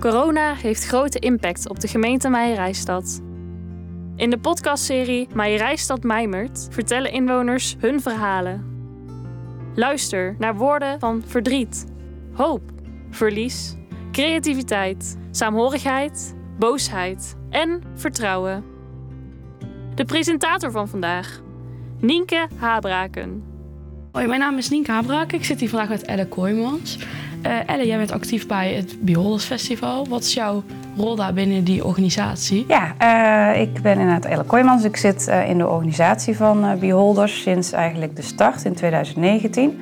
Corona heeft grote impact op de gemeente Meijerijstad. In de podcastserie Meijerijstad Mijmert vertellen inwoners hun verhalen. Luister naar woorden van verdriet, hoop, verlies, creativiteit, saamhorigheid, boosheid en vertrouwen. De presentator van vandaag, Nienke Habraken. Hoi, mijn naam is Nienke Habraken. Ik zit hier vandaag met Elle Kooijmans. Uh, Elle, jij bent actief bij het Beholders Festival. Wat is jouw rol daar binnen die organisatie? Ja, uh, ik ben inderdaad Elle Kooijmans. Ik zit uh, in de organisatie van Beholders sinds eigenlijk de start in 2019.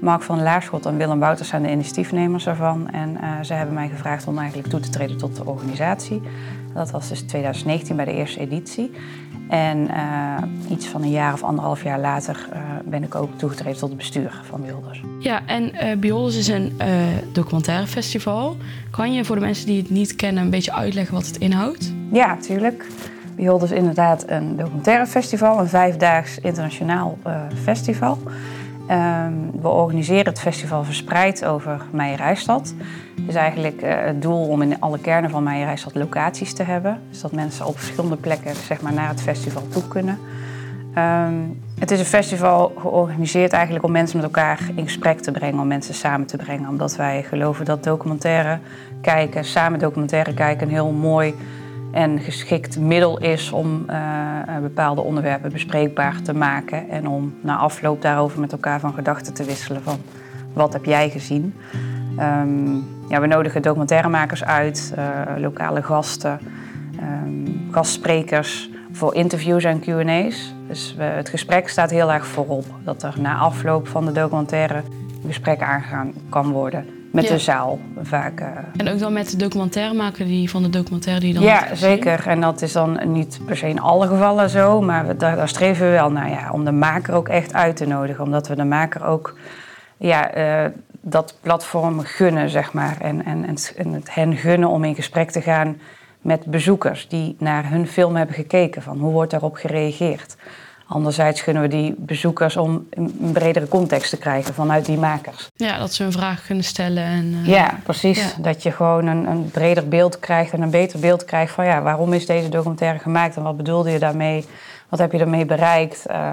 Mark van Laarschot en Willem Wouters zijn de initiatiefnemers ervan. En ze hebben mij gevraagd om eigenlijk toe te treden tot de organisatie. Dat was dus 2019 bij de eerste editie. En uh, iets van een jaar of anderhalf jaar later uh, ben ik ook toegetreden tot het bestuur van Biolders. Ja, en uh, Biolders is een documentaire festival. Kan je voor de mensen die het niet kennen een beetje uitleggen wat het inhoudt? Ja, natuurlijk. Biolders is inderdaad een documentaire festival, een vijfdaags internationaal festival. Um, we organiseren het festival verspreid over Meijerijstad. Is eigenlijk uh, het doel om in alle kernen van Meijerijstad locaties te hebben. Dus dat mensen op verschillende plekken zeg maar, naar het festival toe kunnen. Um, het is een festival georganiseerd eigenlijk om mensen met elkaar in gesprek te brengen, om mensen samen te brengen. Omdat wij geloven dat documentaire kijken, samen documentaire kijken, een heel mooi en geschikt middel is om uh, bepaalde onderwerpen bespreekbaar te maken en om na afloop daarover met elkaar van gedachten te wisselen van wat heb jij gezien. Um, ja, we nodigen documentairemakers uit, uh, lokale gasten, um, gastsprekers voor interviews en Q&A's. Dus we, het gesprek staat heel erg voorop. Dat er na afloop van de documentaire gesprekken aangegaan kan worden met ja. de zaal vaak. Uh... En ook dan met de documentairemaker die, van de documentaire die dan. Ja, zeker. En dat is dan niet per se in alle gevallen zo, maar we, daar, daar, streven we wel naar ja, om de maker ook echt uit te nodigen. Omdat we de maker ook ja, uh, dat platform gunnen, zeg maar. En, en, en, en het hen gunnen om in gesprek te gaan met bezoekers die naar hun film hebben gekeken. Van hoe wordt daarop gereageerd? Anderzijds gunnen we die bezoekers om een bredere context te krijgen vanuit die makers. Ja, dat ze een vraag kunnen stellen. En, uh, ja, precies. Ja. Dat je gewoon een, een, breder beeld krijgt en een beter beeld krijgt van ja, waarom is deze documentaire gemaakt en wat bedoelde je daarmee? Wat heb je ermee bereikt? Uh,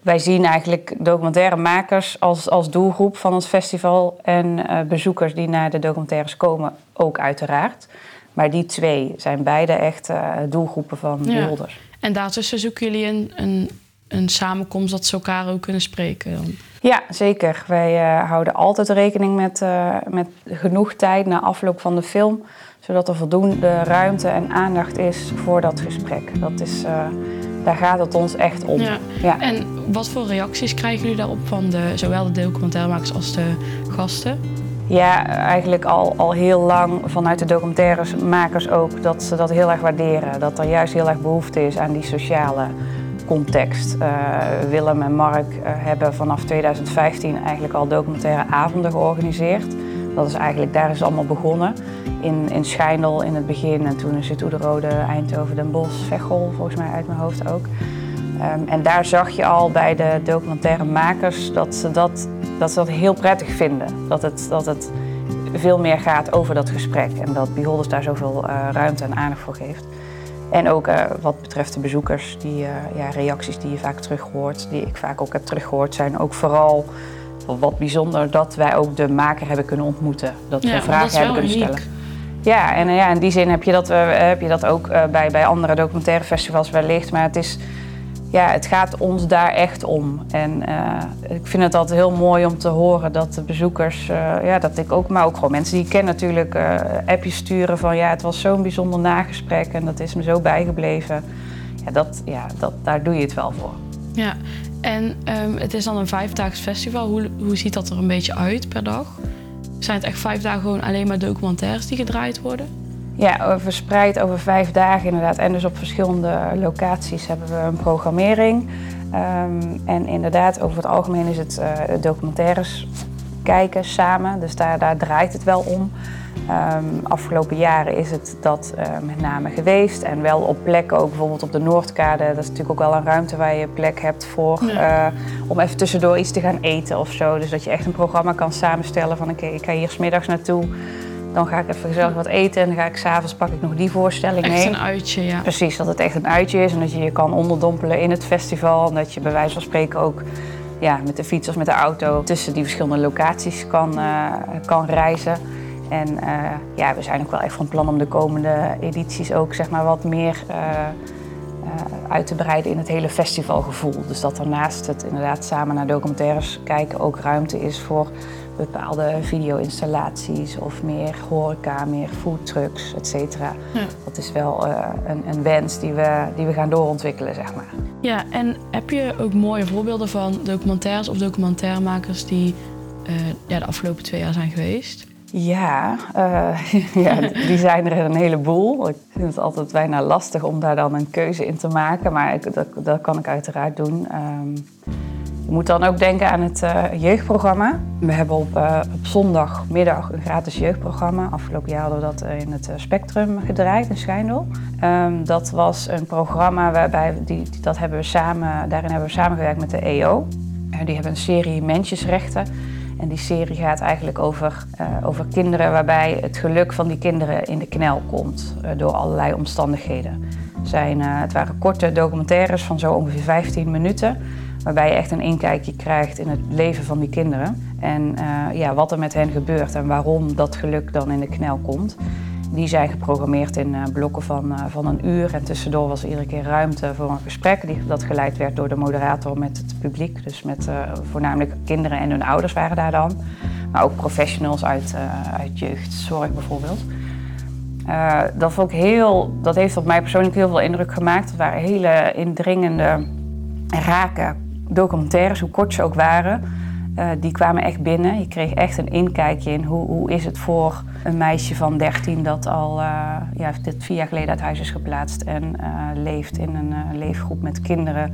wij zien eigenlijk documentairemakers als, als doelgroep van ons festival en uh, bezoekers die naar de documentaires komen ook uiteraard. Maar die twee zijn beide echt doelgroepen van ja. En daartussen zoeken jullie een, een, een samenkomst dat ze elkaar ook kunnen spreken? Dan. Ja, zeker. Wij uh, houden altijd rekening met, uh, met genoeg tijd na afloop van de film, zodat er voldoende ruimte en aandacht is voor dat gesprek. Dat is, uh, daar gaat het ons echt om. Ja. Ja. En wat voor reacties krijgen jullie daarop van de, zowel de documentairemakers als de gasten? Ja, eigenlijk al, al heel lang vanuit de documentairemakers ook dat ze dat heel erg waarderen. Dat er juist heel erg behoefte is aan die sociale context. Uh, Willem en Mark uh, hebben vanaf 2015 eigenlijk al documentaire avonden georganiseerd. Dat is eigenlijk, daar is het allemaal begonnen. In, in Schijndel in het begin en toen in Zuid-Oederode, Eindhoven, Den Bosch, Veghel volgens mij uit mijn hoofd ook. Um, en daar zag je al bij de documentaire makers dat ze dat, dat, ze dat heel prettig vinden. Dat het, dat het veel meer gaat over dat gesprek en dat Beholders daar zoveel uh, ruimte en aandacht voor geeft. En ook uh, wat betreft de bezoekers, die uh, ja, reacties die je vaak terug hoort, die ik vaak ook heb teruggehoord, zijn ook vooral wat bijzonder dat wij ook de maker hebben kunnen ontmoeten. Dat we ja, vragen hebben kunnen uniek. stellen. Ja, en ja, in die zin heb je dat, heb je dat ook bij, bij andere documentaire festivals wellicht. Maar het is, ja, het gaat ons daar echt om. En uh, ik vind het altijd heel mooi om te horen dat de bezoekers, uh, ja, dat ik ook, maar ook gewoon mensen die ik ken natuurlijk, uh, appjes sturen van ja, het was zo'n bijzonder nagesprek en dat is me zo bijgebleven. Ja, dat, ja dat, daar doe je het wel voor. Ja, en um, het is dan een vijfdaags festival. Hoe, hoe ziet dat er een beetje uit per dag? Zijn het echt vijf dagen gewoon alleen maar documentaires die gedraaid worden? Ja, verspreid over vijf dagen inderdaad. En dus op verschillende locaties hebben we een programmering. Um, en inderdaad, over het algemeen is het uh, documentaires kijken samen. Dus daar, daar draait het wel om. Um, afgelopen jaren is het dat uh, met name geweest. En wel op plekken, ook bijvoorbeeld op de Noordkade. Dat is natuurlijk ook wel een ruimte waar je plek hebt voor. Ja. Uh, om even tussendoor iets te gaan eten of zo. Dus dat je echt een programma kan samenstellen van oké, okay, ik ga hier smiddags naartoe. Dan ga ik even gezellig wat eten. En dan ga ik s'avonds pak ik nog die voorstelling Echt mee. een uitje, ja. Precies, dat het echt een uitje is en dat je je kan onderdompelen in het festival. En dat je bij wijze van spreken ook ja, met de fiets of met de auto tussen die verschillende locaties kan, eh, kan reizen. En eh, ja, we zijn ook wel echt van plan om de komende edities ook zeg maar, wat meer eh, uit te breiden in het hele festivalgevoel. Dus dat er naast het inderdaad samen naar documentaires kijken ook ruimte is voor bepaalde video-installaties of meer horeca, meer foodtrucks, et cetera. Ja. Dat is wel eh, een, een wens die we, die we gaan doorontwikkelen, zeg maar. Ja, en heb je ook mooie voorbeelden van documentaires of documentairemakers die eh, ja, de afgelopen twee jaar zijn geweest? Ja, eh, ja, die zijn er een heleboel. Ik vind het altijd bijna lastig om daar dan een keuze in te maken, maar ik, dat, dat kan ik uiteraard doen. Ehm, je moet dan ook denken aan het eh, jeugdprogramma. We hebben op, eh, op zondagmiddag een gratis jeugdprogramma. Afgelopen jaar hadden we dat eh, in het Spectrum gedraaid in Schijndel. Ehm, dat was een programma waarbij die, dat hebben we samen, daarin hebben we samengewerkt met de EO. Eh, die hebben een serie Mensjesrechten. En die serie gaat eigenlijk over, over kinderen waarbij het geluk van die kinderen in de knel komt door allerlei omstandigheden. Zijn, het waren korte documentaires van zo ongeveer 15 minuten, waarbij je echt een inkijkje krijgt in het leven van die kinderen. En eh, ja, wat er met hen gebeurt en waarom dat geluk dan in de knel komt. Die zijn geprogrammeerd in eh, blokken van, eh, van een uur. En tussendoor was er iedere keer ruimte voor een gesprek. Die, dat geleid werd door de moderator met het publiek. Dus met voornamelijk kinderen en hun ouders waren daar dan. Maar ook professionals uit, uit jeugdzorg bijvoorbeeld. Dat, vond ik heel, dat heeft op mij persoonlijk heel veel indruk gemaakt. Het waren hele indringende, rake documentaires, hoe kort ze ook waren. Eh, die kwamen echt binnen. Je kreeg echt een inkijkje in hoe, hoe is het voor een meisje van 13 dat al eh, ja, dit vier jaar geleden uit huis is geplaatst en eh, leeft in een leefgroep met kinderen.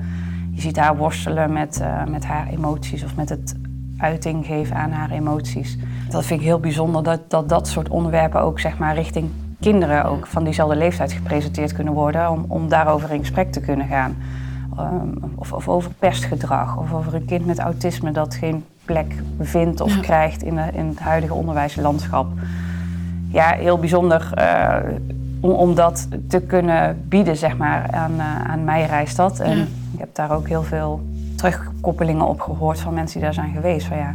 Je ziet haar worstelen met, met haar emoties of met het uiting geven aan haar emoties. Dat vind ik heel bijzonder dat dat, dat soort onderwerpen ook zeg maar, richting kinderen ook van diezelfde leeftijd gepresenteerd kunnen worden om, om daarover in gesprek te kunnen gaan. Ehm, of, of over pestgedrag, of over een kind met autisme dat geen plek vindt of Ja. krijgt in, de- in het huidige onderwijslandschap. Ja, heel bijzonder eh, om, om dat te kunnen bieden zeg maar, aan, uh, aan mij Rijstad. En Ja. ik heb daar ook heel veel terugkoppelingen op gehoord van mensen die daar zijn geweest. Van, ja,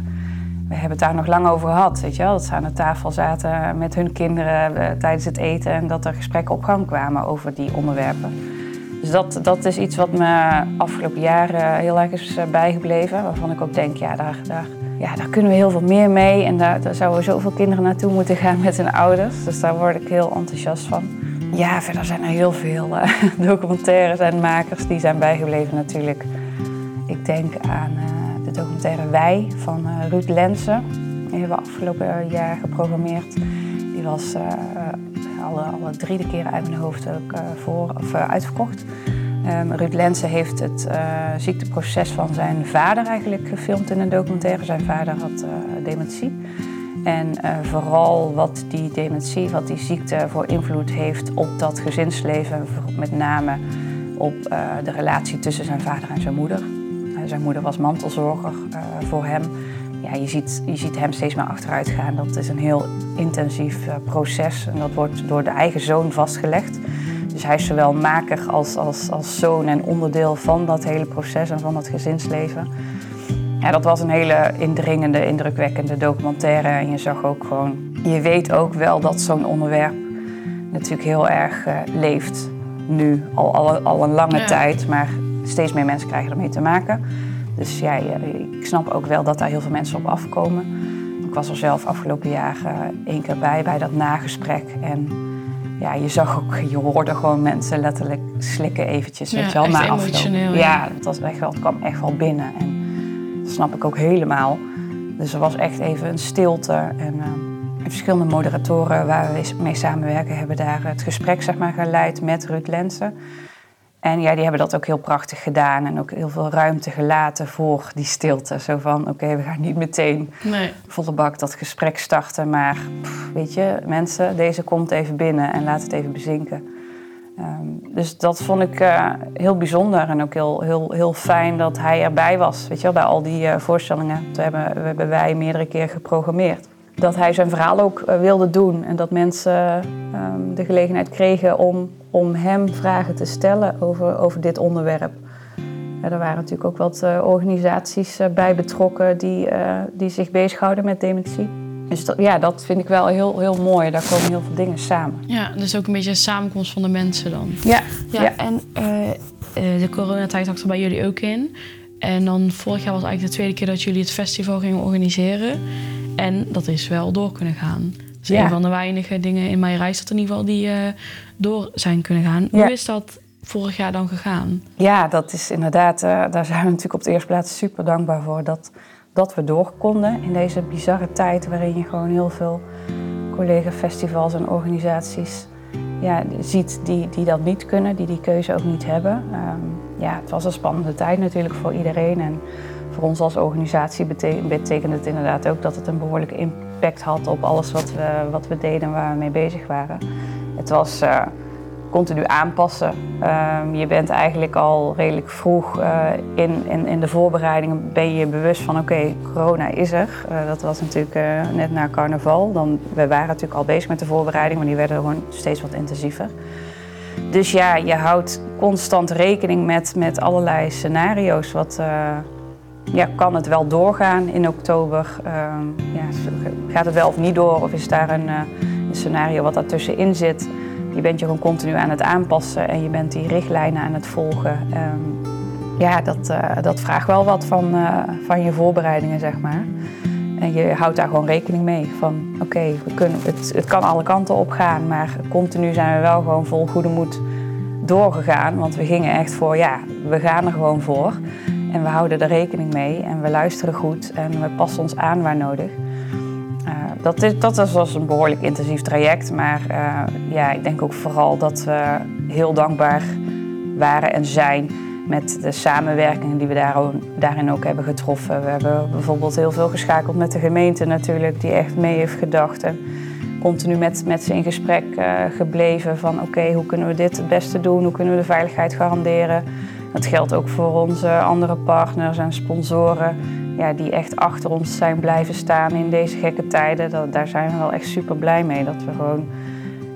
we hebben het daar nog lang over gehad, weet je wel. Dat ze aan de tafel zaten met hun kinderen eh, tijdens het eten... en dat er gesprekken op gang kwamen over die onderwerpen. Dus dat, dat is iets wat me afgelopen jaren heel erg is eh, bijgebleven. Waarvan ik ook denk, ja, daar, daar, ja, daar kunnen we heel veel meer mee. En daar, daar zouden zoveel kinderen naartoe moeten gaan met hun ouders. Dus daar word ik heel enthousiast van. Ja, verder zijn er heel veel eh, documentaires en makers die zijn bijgebleven natuurlijk. Ik denk aan eh, de documentaire Wij van Ruud Lensen. Die hebben we afgelopen jaar geprogrammeerd. Die was alle, alle drie de keren uit mijn hoofd ook eh, voor, of, eh, uitverkocht. Um, Ruud Lensen heeft het uh, ziekteproces van zijn vader eigenlijk gefilmd in een documentaire. Zijn vader had dementie. En vooral wat die dementie, wat die ziekte voor invloed heeft op dat gezinsleven. Met name op de relatie tussen zijn vader en zijn moeder. zijn moeder was mantelzorger voor hem. Ja, je, ziet, je ziet hem steeds meer achteruit gaan. Dat is een heel intensief uh, proces en dat wordt door de eigen zoon vastgelegd. Dus hij is zowel maker als, als, als zoon en onderdeel van dat hele proces en van dat gezinsleven. Ja, dat was een hele indringende, indrukwekkende documentaire. En je zag ook gewoon, je weet ook wel dat zo'n onderwerp natuurlijk heel erg uh, leeft. Nu, al, al, al een lange ja. tijd, maar steeds meer mensen krijgen ermee te maken. Dus ja, ik snap ook wel dat daar heel veel mensen op afkomen. Ik was er zelf afgelopen jaar één keer bij, bij dat nagesprek. En ja, je zag ook, je hoorde gewoon mensen letterlijk slikken eventjes. Ja, weet je wel, echt na emotioneel. afloop. Ja, dat was echt wel, het kwam echt wel binnen. En dat snap ik ook helemaal. Dus er was echt even een stilte. En uh, verschillende moderatoren waar we mee samenwerken... hebben daar het gesprek zeg maar, geleid met Ruud Lensen. En ja, die hebben dat ook heel prachtig gedaan. En ook heel veel ruimte gelaten voor die stilte. Zo van, oké, okay, we gaan niet meteen nee. volle bak dat gesprek starten. Maar pff, weet je, mensen, deze komt even binnen en laat het even bezinken. Um, dus dat vond ik uh, heel bijzonder en ook heel, heel, heel fijn dat hij erbij was. Weet je wel, bij al die uh, voorstellingen. Toen hebben, hebben wij meerdere keer geprogrammeerd. dat hij zijn verhaal ook eh, wilde doen. En dat mensen ehm, de gelegenheid kregen om, om hem vragen te stellen over, over dit onderwerp. er waren natuurlijk ook wat uh, organisaties uh, bij betrokken die, die zich bezighouden met dementie. Dus dat, ja, dat vind ik wel heel, heel mooi. Daar komen heel veel dingen samen. Ja, dus ook een beetje een samenkomst van de mensen dan. Ja. ja, ja. en de coronatijd er bij jullie ook in. En dan vorig jaar was eigenlijk de tweede keer dat jullie het festival gingen organiseren. En dat is wel door kunnen gaan. Is ja. een van de weinige dingen in mijn reis dat in ieder geval die uh, door zijn kunnen gaan. Ja. Hoe is dat vorig jaar dan gegaan? Ja, dat is inderdaad, uh, daar zijn we natuurlijk op de eerste plaats super dankbaar voor dat, dat we door konden in deze bizarre tijd waarin je gewoon heel veel collega-festivals en organisaties ja, ziet die, die dat niet kunnen, die die keuze ook niet hebben. Um, ja, het was een spannende tijd natuurlijk voor iedereen. En voor ons als organisatie betekent, betekent het inderdaad ook dat het een behoorlijke impact had op alles wat we, wat we deden en waar we mee bezig waren. Het was uh, continu aanpassen. Um, je bent eigenlijk al redelijk vroeg uh, in, in, in de voorbereidingen ben je bewust van oké, corona is er. Uh, dat was natuurlijk net na carnaval. Dan, we waren natuurlijk al bezig met de voorbereiding, maar die werden gewoon steeds wat intensiever. Dus ja, je houdt constant rekening met, met allerlei scenario's. Wat, ja, kan het wel doorgaan in oktober? Uh, ja, gaat het wel of niet door? Of is daar een, uh, een scenario wat daartussenin zit? Je bent je gewoon continu aan het aanpassen en je bent die richtlijnen aan het volgen. Um, ja, dat, uh, dat vraagt wel wat van, uh, van je voorbereidingen, zeg maar. En je houdt daar gewoon rekening mee. Van oké, okay, het, het kan alle kanten op gaan, maar continu zijn we wel gewoon vol goede moed doorgegaan. Want we gingen echt voor, ja, we gaan er gewoon voor. En we houden er rekening mee en we luisteren goed en we passen ons aan waar nodig. Uh, dat, is, dat was een behoorlijk intensief traject, maar uh, ja, ik denk ook vooral dat we heel dankbaar waren en zijn met de samenwerkingen die we daar, daarin ook hebben getroffen. We hebben bijvoorbeeld heel veel geschakeld met de gemeente natuurlijk, die echt mee heeft gedacht. En continu met, met ze in gesprek uh, gebleven van oké, hoe kunnen we dit het beste doen? Hoe kunnen we de veiligheid garanderen? Dat geldt ook voor onze andere partners en sponsoren ja, die echt achter ons zijn blijven staan in deze gekke tijden. Dat, daar zijn we wel echt super blij mee. Dat we gewoon,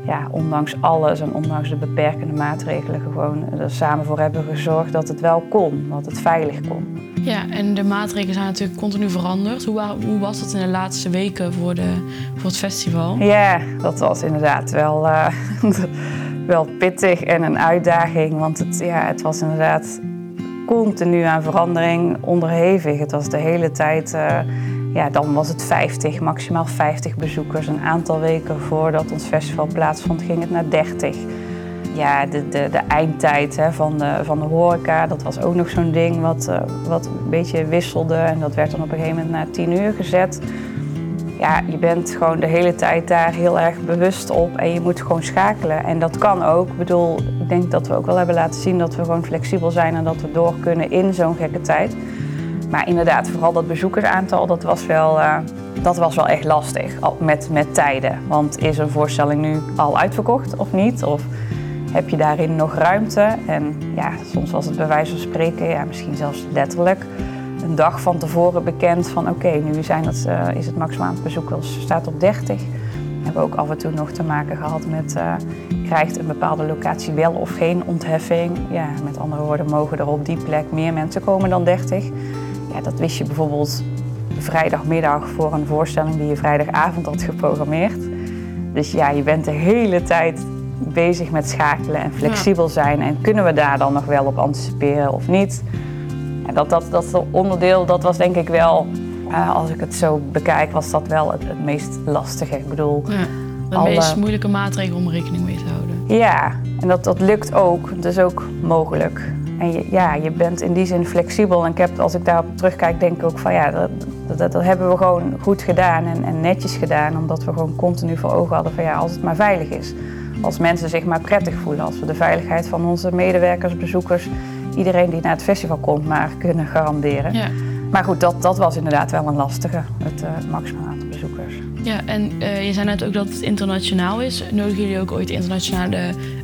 ja, ondanks alles en ondanks de beperkende maatregelen, gewoon er samen voor hebben gezorgd dat het wel kon, dat het veilig kon. Ja, en de maatregelen zijn natuurlijk continu veranderd. Hoe, hoe was het in de laatste weken voor, de, voor het festival? Ja, dat was inderdaad wel. Uh, wel pittig en een uitdaging. Want het, ja, het was inderdaad continu aan verandering onderhevig. Het was de hele tijd, uh, ja, dan was het 50, maximaal 50 bezoekers. Een aantal weken voordat ons festival plaatsvond, ging het naar 30. Ja, de, de, de eindtijd hè, van, de, van de horeca, dat was ook nog zo'n ding wat, uh, wat een beetje wisselde. En dat werd dan op een gegeven moment naar 10 uur gezet ja, je bent gewoon de hele tijd daar heel erg bewust op en je moet gewoon schakelen. En dat kan ook. Ik bedoel, ik denk dat we ook wel hebben laten zien dat we gewoon flexibel zijn en dat we door kunnen in zo'n gekke tijd. Maar inderdaad, vooral dat bezoekersaantal, dat was wel, uh, dat was wel echt lastig met, met tijden. Want is een voorstelling nu al uitverkocht of niet? Of heb je daarin nog ruimte? En ja, soms was het bij wijze van spreken, misschien zelfs letterlijk een dag van tevoren bekend van oké, nu zijn het, uh, is het maximaal aantal bezoekers staat op 30. We hebben ook af en toe nog te maken gehad met uh, krijgt een bepaalde locatie wel of geen ontheffing. Ja, met andere woorden mogen er op die plek meer mensen komen dan 30. Ja, dat wist je bijvoorbeeld vrijdagmiddag voor een voorstelling die je vrijdagavond had geprogrammeerd. Dus ja, je bent de hele tijd bezig met schakelen en flexibel zijn. En kunnen we daar dan nog wel op anticiperen of niet? Dat, dat, dat onderdeel, dat was denk ik wel, uh, als ik het zo bekijk, was dat wel het, het meest lastige. Ik bedoel, ja, de alle... meest moeilijke maatregel om rekening mee te houden. Ja, en dat, dat lukt ook. Dat is ook mogelijk. En je, ja, je bent in die zin flexibel. En ik heb, als ik daarop terugkijk, denk ik ook van ja, dat, dat, dat hebben we gewoon goed gedaan en, en netjes gedaan. Omdat we gewoon continu voor ogen hadden van ja, als het maar veilig is. Als mensen zich maar prettig voelen. Als we de veiligheid van onze medewerkers, bezoekers iedereen die naar het festival komt maar kunnen garanderen. Ja. Maar goed, dat, dat was inderdaad wel een lastige, het uh, maximaal aantal bezoekers. Ja, en uh, je zei net ook dat het internationaal is. Nodigen jullie ook ooit internationale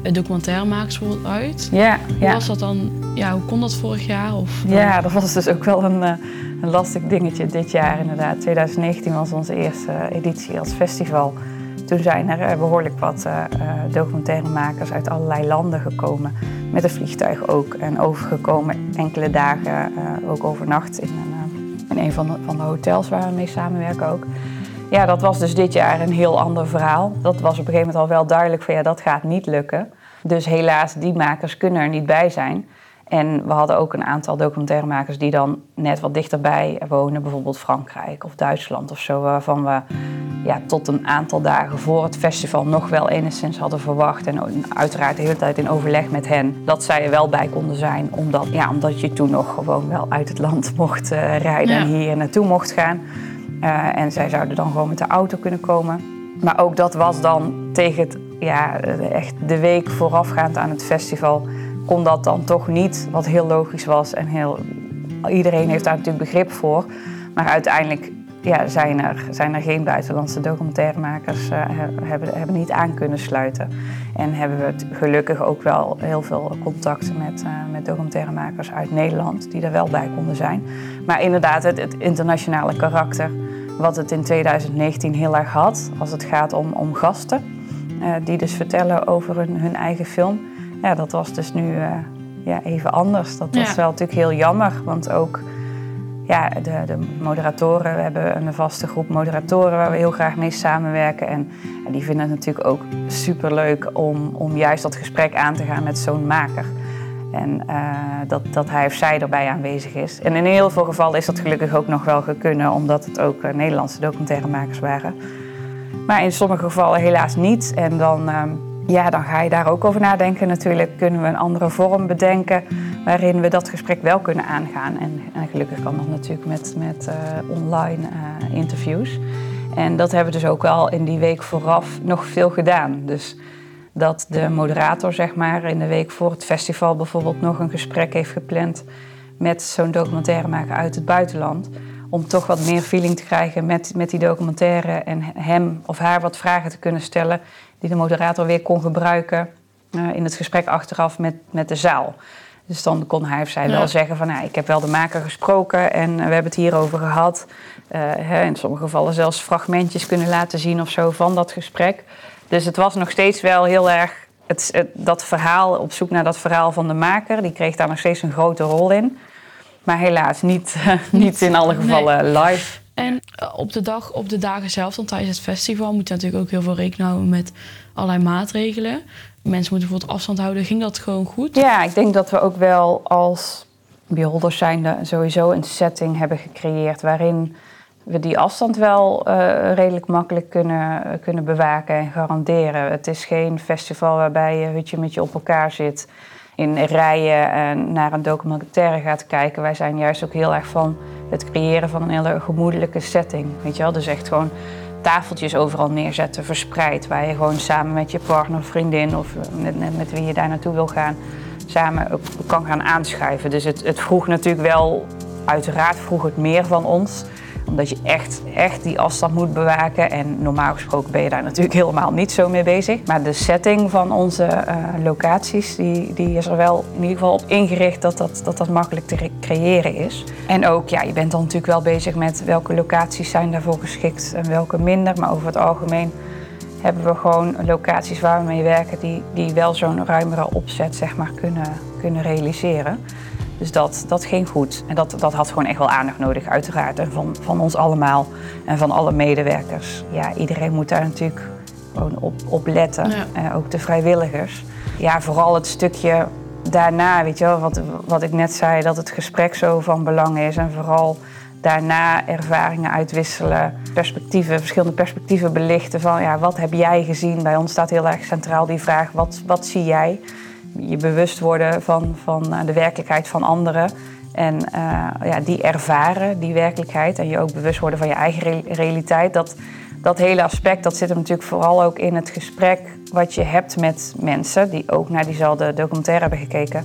uh, documentairemakers bijvoorbeeld uit? Ja, Hoe was dat dan? Ja, hoe kon dat vorig jaar? Of, ja, dat was dus ook wel een, een lastig dingetje dit jaar inderdaad. 2019 was onze eerste editie als festival. Toen zijn er behoorlijk wat documentairemakers uit allerlei landen gekomen. Met een vliegtuig ook. En overgekomen enkele dagen, ook overnacht in een, een van, de, van de hotels waar we mee samenwerken ook. Ja, dat was dus dit jaar een heel ander verhaal. Dat was op een gegeven moment al wel duidelijk van ja, dat gaat niet lukken. Dus helaas, die makers kunnen er niet bij zijn. En we hadden ook een aantal documentairemakers die dan net wat dichterbij wonen, bijvoorbeeld Frankrijk of Duitsland of zo, waarvan we ja, tot een aantal dagen voor het festival nog wel enigszins hadden verwacht. En uiteraard de hele tijd in overleg met hen dat zij er wel bij konden zijn, omdat, ja, omdat je toen nog gewoon wel uit het land mocht uh, rijden en hier naartoe mocht gaan. Uh, en zij zouden dan gewoon met de auto kunnen komen. Maar ook dat was dan tegen het, ja, echt de week voorafgaand aan het festival, kon dat dan toch niet. Wat heel logisch was en heel, iedereen heeft daar natuurlijk begrip voor. Maar uiteindelijk ja, zijn, er, zijn er geen buitenlandse documentairemakers, uh, hebben, hebben niet aan kunnen sluiten. En hebben we het gelukkig ook wel heel veel contacten met, uh, met documentairemakers uit Nederland, die er wel bij konden zijn. Maar inderdaad, het, internationale karakter wat het in 2019 heel erg had als het gaat om, om gasten. Uh, die dus vertellen over hun, hun, eigen film. Ja, dat was dus nu uh, ja, even anders. Dat was ja. wel natuurlijk heel jammer. Want ook ja, de, de, moderatoren, we hebben een vaste groep moderatoren waar we heel graag mee samenwerken. En, en die vinden het natuurlijk ook superleuk om, om juist dat gesprek aan te gaan met zo'n maker. En uh, dat, dat hij of zij erbij aanwezig is. En in heel veel gevallen is dat gelukkig ook nog wel gekunnen, omdat het ook uh, Nederlandse documentairemakers waren. Maar in sommige gevallen helaas niet. En dan, uh, ja, dan ga je daar ook over nadenken natuurlijk. Kunnen we een andere vorm bedenken waarin we dat gesprek wel kunnen aangaan. En, en gelukkig kan dat natuurlijk met, met online interviews. En dat hebben we dus ook wel in die week vooraf nog veel gedaan. Dus dat de moderator zeg maar, in de week voor het festival bijvoorbeeld nog een gesprek heeft gepland met zo'n documentairemaker uit het buitenland. Om toch wat meer feeling te krijgen met, met die documentaire en hem of haar wat vragen te kunnen stellen die de moderator weer kon gebruiken uh, in het gesprek achteraf met, met de zaal. Dus dan kon hij of zij ja. wel zeggen van nou, ik heb wel de maker gesproken en we hebben het hierover gehad. Uh, hè, in sommige gevallen zelfs fragmentjes kunnen laten zien of zo van dat gesprek. Dus het was nog steeds wel heel erg het, het, dat verhaal, op zoek naar dat verhaal van de maker. Die kreeg daar nog steeds een grote rol in. Maar helaas niet, niet in alle gevallen nee. live. En eh, op de, dag, op de dagen zelf, dan tijdens het festival, moet je natuurlijk ook heel veel rekening houden met allerlei maatregelen. Mensen moeten bijvoorbeeld afstand houden. Ging dat gewoon goed? Ja, ik denk dat we ook wel als beholders zijnde sowieso een setting hebben gecreëerd waarin we die afstand wel uh, redelijk makkelijk kunnen, kunnen bewaken en garanderen. Het is geen festival waarbij je hutje met je op elkaar zit in rijen en naar een documentaire gaat kijken. Wij zijn juist ook heel erg van het creëren van een hele gemoedelijke setting. Weet je wel? Dus echt gewoon tafeltjes overal neerzetten, verspreid. Waar je gewoon samen met je partner, vriendin of met, met wie je daar naartoe wil gaan, samen ook kan gaan aanschuiven. Dus het, het vroeg natuurlijk wel, uiteraard vroeg het meer van ons omdat je echt, echt die afstand moet bewaken. En normaal gesproken ben je daar natuurlijk helemaal niet zo mee bezig. Maar de setting van onze uh, locaties, die, die is er wel in ieder geval op ingericht dat dat, dat dat makkelijk te creëren is. En ook, ja, je bent dan natuurlijk wel bezig met welke locaties zijn daarvoor geschikt en welke minder. Maar over het algemeen hebben we gewoon locaties waar we mee werken die, die wel zo'n ruimere opzet zeg maar, kunnen, kunnen realiseren. Dus dat, dat ging goed. En dat, dat had gewoon echt wel aandacht nodig, uiteraard. En van, van ons allemaal en van alle medewerkers. Ja, iedereen moet daar natuurlijk gewoon op, op letten. Ja. Uh, ook de vrijwilligers. Ja, vooral het stukje daarna, weet je wel, wat, wat ik net zei, dat het gesprek zo van belang is. En vooral daarna ervaringen uitwisselen, perspectieven, verschillende perspectieven belichten van ja, wat heb jij gezien? Bij ons staat heel erg centraal die vraag, wat, wat zie jij? Je bewust worden van, van eh, de werkelijkheid van anderen. En uh, ja, die ervaren, die werkelijkheid. En je ook bewust worden van je eigen realiteit. Dat, dat hele aspect dat zit er natuurlijk vooral ook in het gesprek wat je hebt met mensen die ook naar diezelfde documentaire hebben gekeken.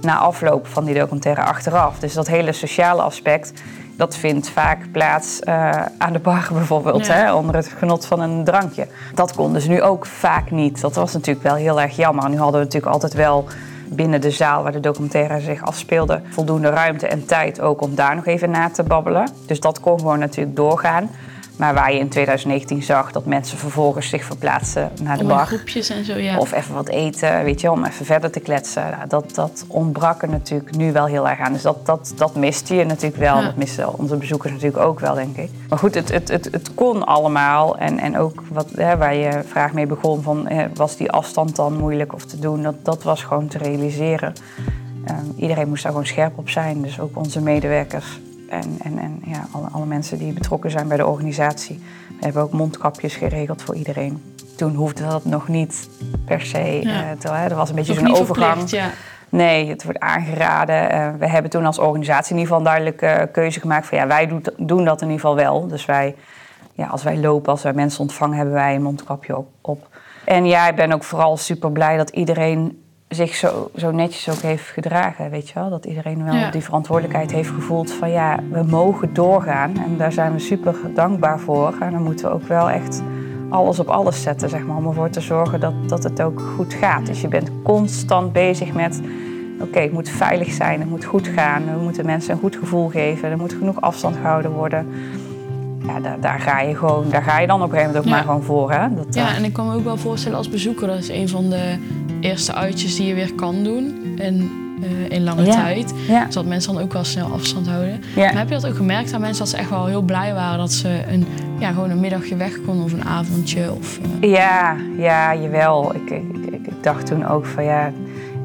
Na afloop van die documentaire achteraf. Dus dat hele sociale aspect Dat vindt vaak plaats eh, aan de bar bijvoorbeeld, Ja. hè, onder het genot van een drankje. Dat konden ze nu ook vaak niet. Dat was natuurlijk wel heel erg jammer. Nu hadden we natuurlijk altijd wel binnen de zaal waar de documentaire zich afspeelde... voldoende ruimte en tijd ook om daar nog even na te babbelen. Dus dat kon gewoon natuurlijk doorgaan. Maar waar je in 2019 zag dat mensen vervolgens zich verplaatsen naar de Om bar... groepjes en zo, ja. Of even wat eten, weet je, om even verder te kletsen. Nou, dat, dat ontbrak er natuurlijk nu wel heel erg aan. Dus dat, dat, dat miste je natuurlijk wel. Ja. Dat misten onze bezoekers natuurlijk ook wel, denk ik. Maar goed, het, het, het, het kon allemaal. En, en ook wat, hè, waar je vraag mee begon, van, eh, was die afstand dan moeilijk of te doen? Dat, dat was gewoon te realiseren. Ehm, iedereen moest daar gewoon scherp op zijn. Dus ook onze medewerkers. En, en, en ja, alle, alle mensen die betrokken zijn bij de organisatie. We hebben ook mondkapjes geregeld voor iedereen. Toen hoefde dat nog niet per se. Ja. eh, te, hè, er was een beetje zo'n overgang. verplicht, ja. Nee, het wordt aangeraden. Eh, we hebben toen als organisatie in ieder geval een duidelijke keuze gemaakt van ja, wij doet- doen dat in ieder geval wel. Dus wij, ja, als wij lopen, als wij mensen ontvangen, hebben wij een mondkapje op. op. En ja, ik ben ook vooral super blij dat iedereen zich zo, zo netjes ook heeft gedragen, weet je wel. Dat iedereen wel Ja. die verantwoordelijkheid heeft gevoeld van ja, we mogen doorgaan. En daar zijn we super dankbaar voor. En dan moeten we ook wel echt alles op alles zetten, zeg maar, om ervoor te zorgen dat, dat het ook goed gaat. Dus je bent constant bezig met, oké, het moet veilig zijn, het moet goed gaan. We moeten mensen een goed gevoel geven, er moet genoeg afstand gehouden worden. Ja, daar, daar ga je gewoon, daar ga je dan op een gegeven moment ook Ja. maar gewoon voor, hè. Dat, Ja, eh, en ik kan me ook wel voorstellen als bezoeker, dat is een van de eerste uitjes die je weer kan doen. En eh, in lange Ja. tijd. ja. Zodat mensen dan ook wel snel afstand houden. Ja. Maar heb je dat ook gemerkt aan mensen dat ze echt wel heel blij waren dat ze een, ja, gewoon een middagje weg konden of een avondje? Of, eh, Ja, ja, jawel. Ik, ik, ik, ik dacht toen ook van ja,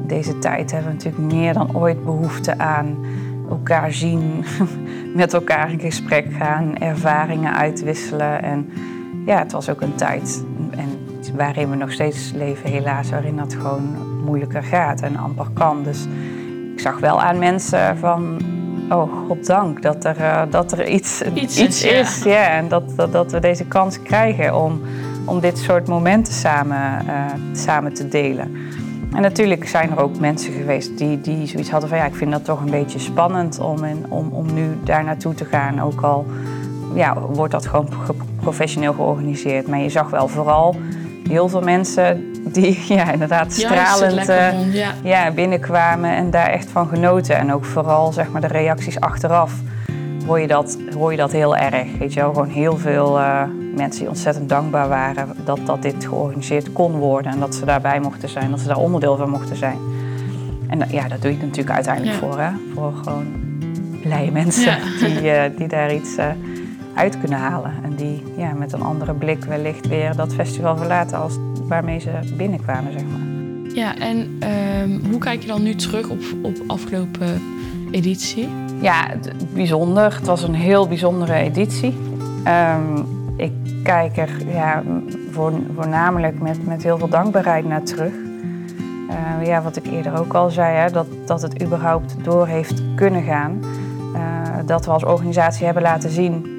deze tijd hebben we natuurlijk meer dan ooit behoefte aan elkaar zien, met elkaar in gesprek gaan, ervaringen uitwisselen. En ja, het was ook een tijd en waarin we nog steeds leven, helaas, waarin dat gewoon moeilijker gaat en amper kan. Dus ik zag wel aan mensen van, oh goddank dat er, eh, dat er iets, Iets iets, is, ja. en dat, dat, dat we deze kans krijgen om, om dit soort momenten samen, eh, samen te delen. En natuurlijk zijn er ook mensen geweest die, die zoiets hadden van ja, ik vind dat toch een beetje spannend om, om, om nu daar naartoe te gaan. Ook al ja, wordt dat gewoon ge- professioneel georganiseerd. Maar je zag wel vooral heel veel mensen die ja, inderdaad stralend eh, ja. ja, binnenkwamen en daar echt van genoten. En ook vooral zeg maar, de reacties achteraf hoor je dat, hoor je dat heel erg. Weet je wel? Gewoon heel veel eh, mensen die ontzettend dankbaar waren dat, dat dit georganiseerd kon worden. En dat ze daarbij mochten zijn, dat ze daar onderdeel van mochten zijn. En ja, dat doe je natuurlijk uiteindelijk voor. Hè? Voor gewoon blije mensen die, eh, die daar iets uit kunnen halen. En die ja, met een andere blik wellicht weer dat festival verlaten als waarmee ze binnenkwamen, zeg maar. Ja, en ehm, hoe kijk je dan nu terug op, op afgelopen editie? Ja, bijzonder. Het was een heel bijzondere editie. Ehm, ik kijk er ja, voor, voornamelijk met, met heel veel dankbaarheid naar terug. Eh, ja, wat ik eerder ook al zei, hè, dat, dat het überhaupt door heeft kunnen gaan. Eh, dat we als organisatie hebben laten zien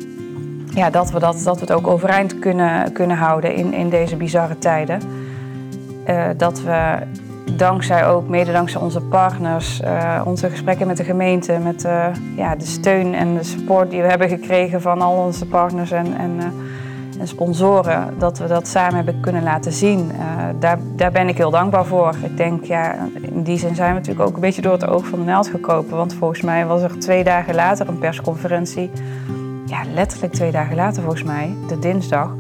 ja, dat, we dat, dat we het ook overeind kunnen, kunnen houden in, in deze bizarre tijden. Eh, dat we dankzij ook, mede dankzij onze partners, eh, onze gesprekken met de gemeente, met ja, de steun en de support die we hebben gekregen van al onze partners en, en, eh, en sponsoren, dat we dat samen hebben kunnen laten zien. Daar, daar ben ik heel dankbaar voor. Ik denk, ja, in die zin zijn we natuurlijk ook een beetje door het oog van de naald gekropen. Want volgens mij was er twee dagen later een persconferentie. Ja, letterlijk twee dagen later volgens mij, de dinsdag.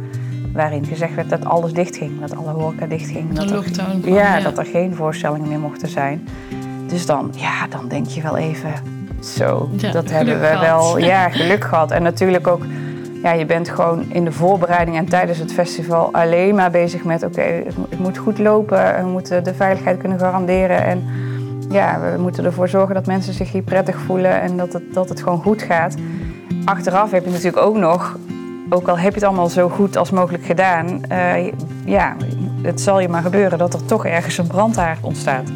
Waarin gezegd werd dat alles dichtging, dat alle horeca dichtging. De dat er- kwam, ja, ja. dat er geen voorstellingen meer mochten zijn. Dus dan, ja, dan denk je wel even, zo, Ja, dat hebben we gehad. wel, ja, geluk gehad. En natuurlijk ook, ja, je bent gewoon in de voorbereiding en tijdens het festival alleen maar bezig met, oké, het moet goed lopen, we moeten de veiligheid kunnen garanderen en ja, we moeten ervoor zorgen dat mensen zich hier prettig voelen en dat het, dat het gewoon goed gaat. Achteraf heb je natuurlijk ook nog, ook al heb je het allemaal zo goed als mogelijk gedaan, eh, ja, het zal je maar gebeuren dat er toch ergens een brandhaard ontstaat.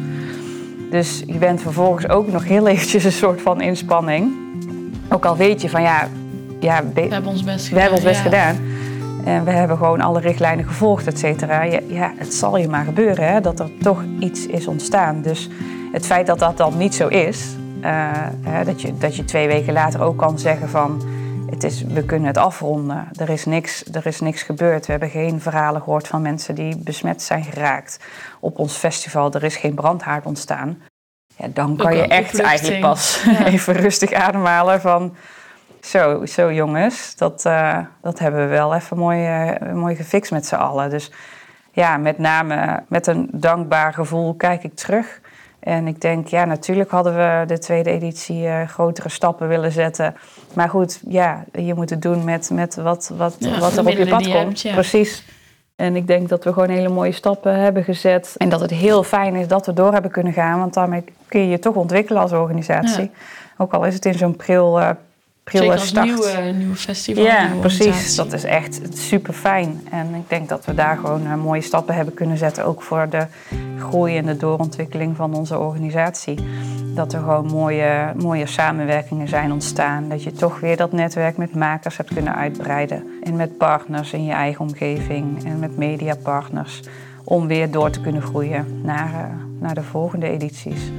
Dus je bent vervolgens ook nog heel eventjes een soort van inspanning. Ook al weet je van ja, ja We hebben ons best gedaan. we hebben ons best ja. gedaan. En we hebben gewoon alle richtlijnen gevolgd, et cetera. Ja, ja, het zal je maar gebeuren hè, dat er toch iets is ontstaan. Dus het feit dat dat dan niet zo is, hè, dat, je, dat je twee weken later ook kan zeggen van het is, we kunnen het afronden. Er is, niks, er is niks gebeurd. We hebben geen verhalen gehoord van mensen die besmet zijn geraakt op ons festival. Er is geen brandhaard ontstaan. Ja, dan kan je echt eigenlijk pas even rustig ademhalen van... Zo, zo jongens, dat, uh, dat hebben we wel even mooi, uh, mooi gefixt met z'n allen. Dus ja, met name met een dankbaar gevoel kijk ik terug. En ik denk, ja, natuurlijk hadden we de tweede editie uh, grotere stappen willen zetten. Maar goed, ja, je moet het doen met, met wat, wat, wat er op je pad komt. Precies. En ik denk dat we gewoon hele mooie stappen hebben gezet. En dat het heel fijn is dat we door hebben kunnen gaan. Want daarmee kun je je toch ontwikkelen als organisatie. Ook al is het in zo'n pril, uh, Zeker als nieuwe, nieuwe festival. Ja, precies. Dat is echt super fijn. En ik denk dat we daar gewoon uh, mooie stappen hebben kunnen zetten. Ook voor de groei en de doorontwikkeling van onze organisatie. Dat er gewoon mooie, mooie samenwerkingen zijn ontstaan. Dat je toch weer dat netwerk met makers hebt kunnen uitbreiden. En met partners in je eigen omgeving. En met mediapartners. Om weer door te kunnen groeien naar, uh, naar de volgende edities.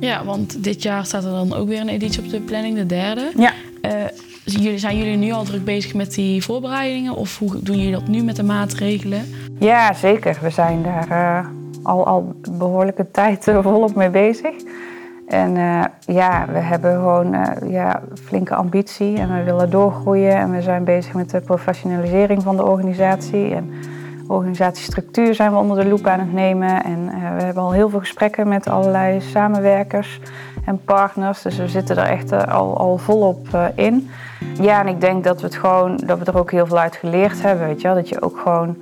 Ja, want dit jaar staat er dan ook weer een editie op de planning, de derde. Ja. Uh, zijn jullie nu al druk bezig met die voorbereidingen? Of hoe doen jullie dat nu met de maatregelen? Ja, zeker. We zijn daar uh, al, al behoorlijke tijd uh, volop mee bezig. En ja, we hebben gewoon ja, flinke ambitie en we willen doorgroeien. En we zijn bezig met de professionalisering van de organisatie. En organisatiestructuur zijn we onder de loep aan het nemen. En we hebben al heel veel gesprekken met allerlei samenwerkers en partners. Dus we zitten er echt uh, al, al volop uh, in. Ja, en ik denk dat we, het gewoon, dat we er ook heel veel uit geleerd hebben. Weet je wel? Dat je ook gewoon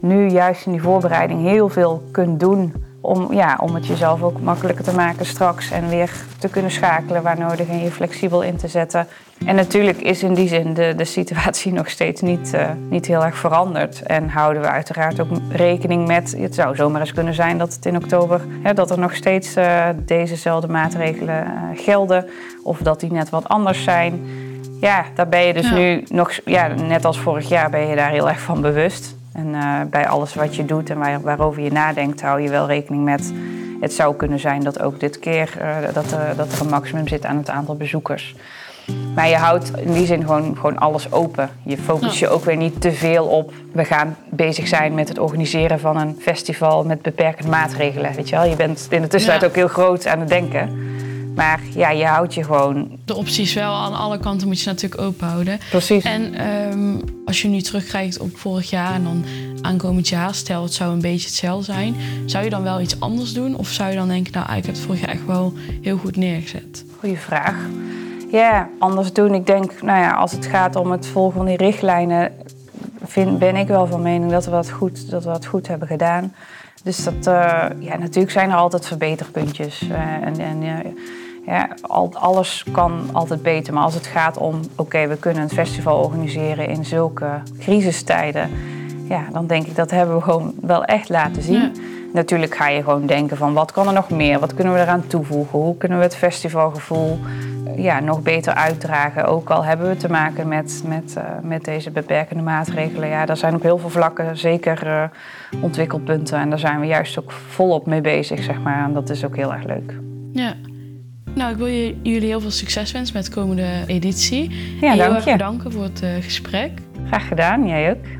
nu juist in die voorbereiding heel veel kunt doen om, ja, om het jezelf ook makkelijker te maken straks en weer te kunnen schakelen waar nodig en je flexibel in te zetten. En natuurlijk is in die zin de, de situatie nog steeds niet, uh, niet heel erg veranderd. En houden we uiteraard ook rekening met, het zou zomaar eens kunnen zijn dat het in oktober, hè, dat er nog steeds uh, dezezelfde maatregelen uh, gelden of dat die net wat anders zijn. Ja, daar ben je dus ja. nu nog, ja, net als vorig jaar ben je daar heel erg van bewust. En uh, bij alles wat je doet en waar, waarover je nadenkt, hou je wel rekening met. Het zou kunnen zijn dat ook dit keer uh, dat, er, dat er een maximum zit aan het aantal bezoekers. Maar je houdt in die zin gewoon, gewoon alles open. Je focust je ook weer niet te veel op. We gaan bezig zijn met het organiseren van een festival met beperkende maatregelen. Weet je, wel? je bent in de tussentijd ja. ook heel groot aan het denken. Maar ja, je houdt je gewoon. De opties wel aan alle kanten moet je natuurlijk open houden. Precies. En um, als je nu terugkijkt op vorig jaar en dan aankomend jaar, stel het zou een beetje hetzelfde zijn, zou je dan wel iets anders doen? Of zou je dan denken, nou, ik heb het vorig jaar echt wel heel goed neergezet? Goeie vraag. Ja, anders doen. Ik denk, nou ja, als het gaat om het volgen van die richtlijnen, vind, ben ik wel van mening dat we dat goed, dat we dat goed hebben gedaan. Dus dat, uh, ja, natuurlijk zijn er altijd verbeterpuntjes. Uh, en, en uh, ja, al, alles kan altijd beter. Maar als het gaat om, oké, okay, we kunnen een festival organiseren in zulke crisistijden. Ja, dan denk ik dat hebben we gewoon wel echt laten zien. Ja. Natuurlijk ga je gewoon denken van wat kan er nog meer? Wat kunnen we eraan toevoegen? Hoe kunnen we het festivalgevoel ja, nog beter uitdragen? Ook al hebben we te maken met, met, uh, met deze beperkende maatregelen. Ja, er zijn op heel veel vlakken zeker uh, ontwikkelpunten. En daar zijn we juist ook volop mee bezig, zeg maar. En dat is ook heel erg leuk. Ja. Nou, ik wil jullie heel veel succes wensen met de komende editie. Ja, en dank heel erg je. bedanken voor het uh, gesprek. Graag gedaan, jij ook.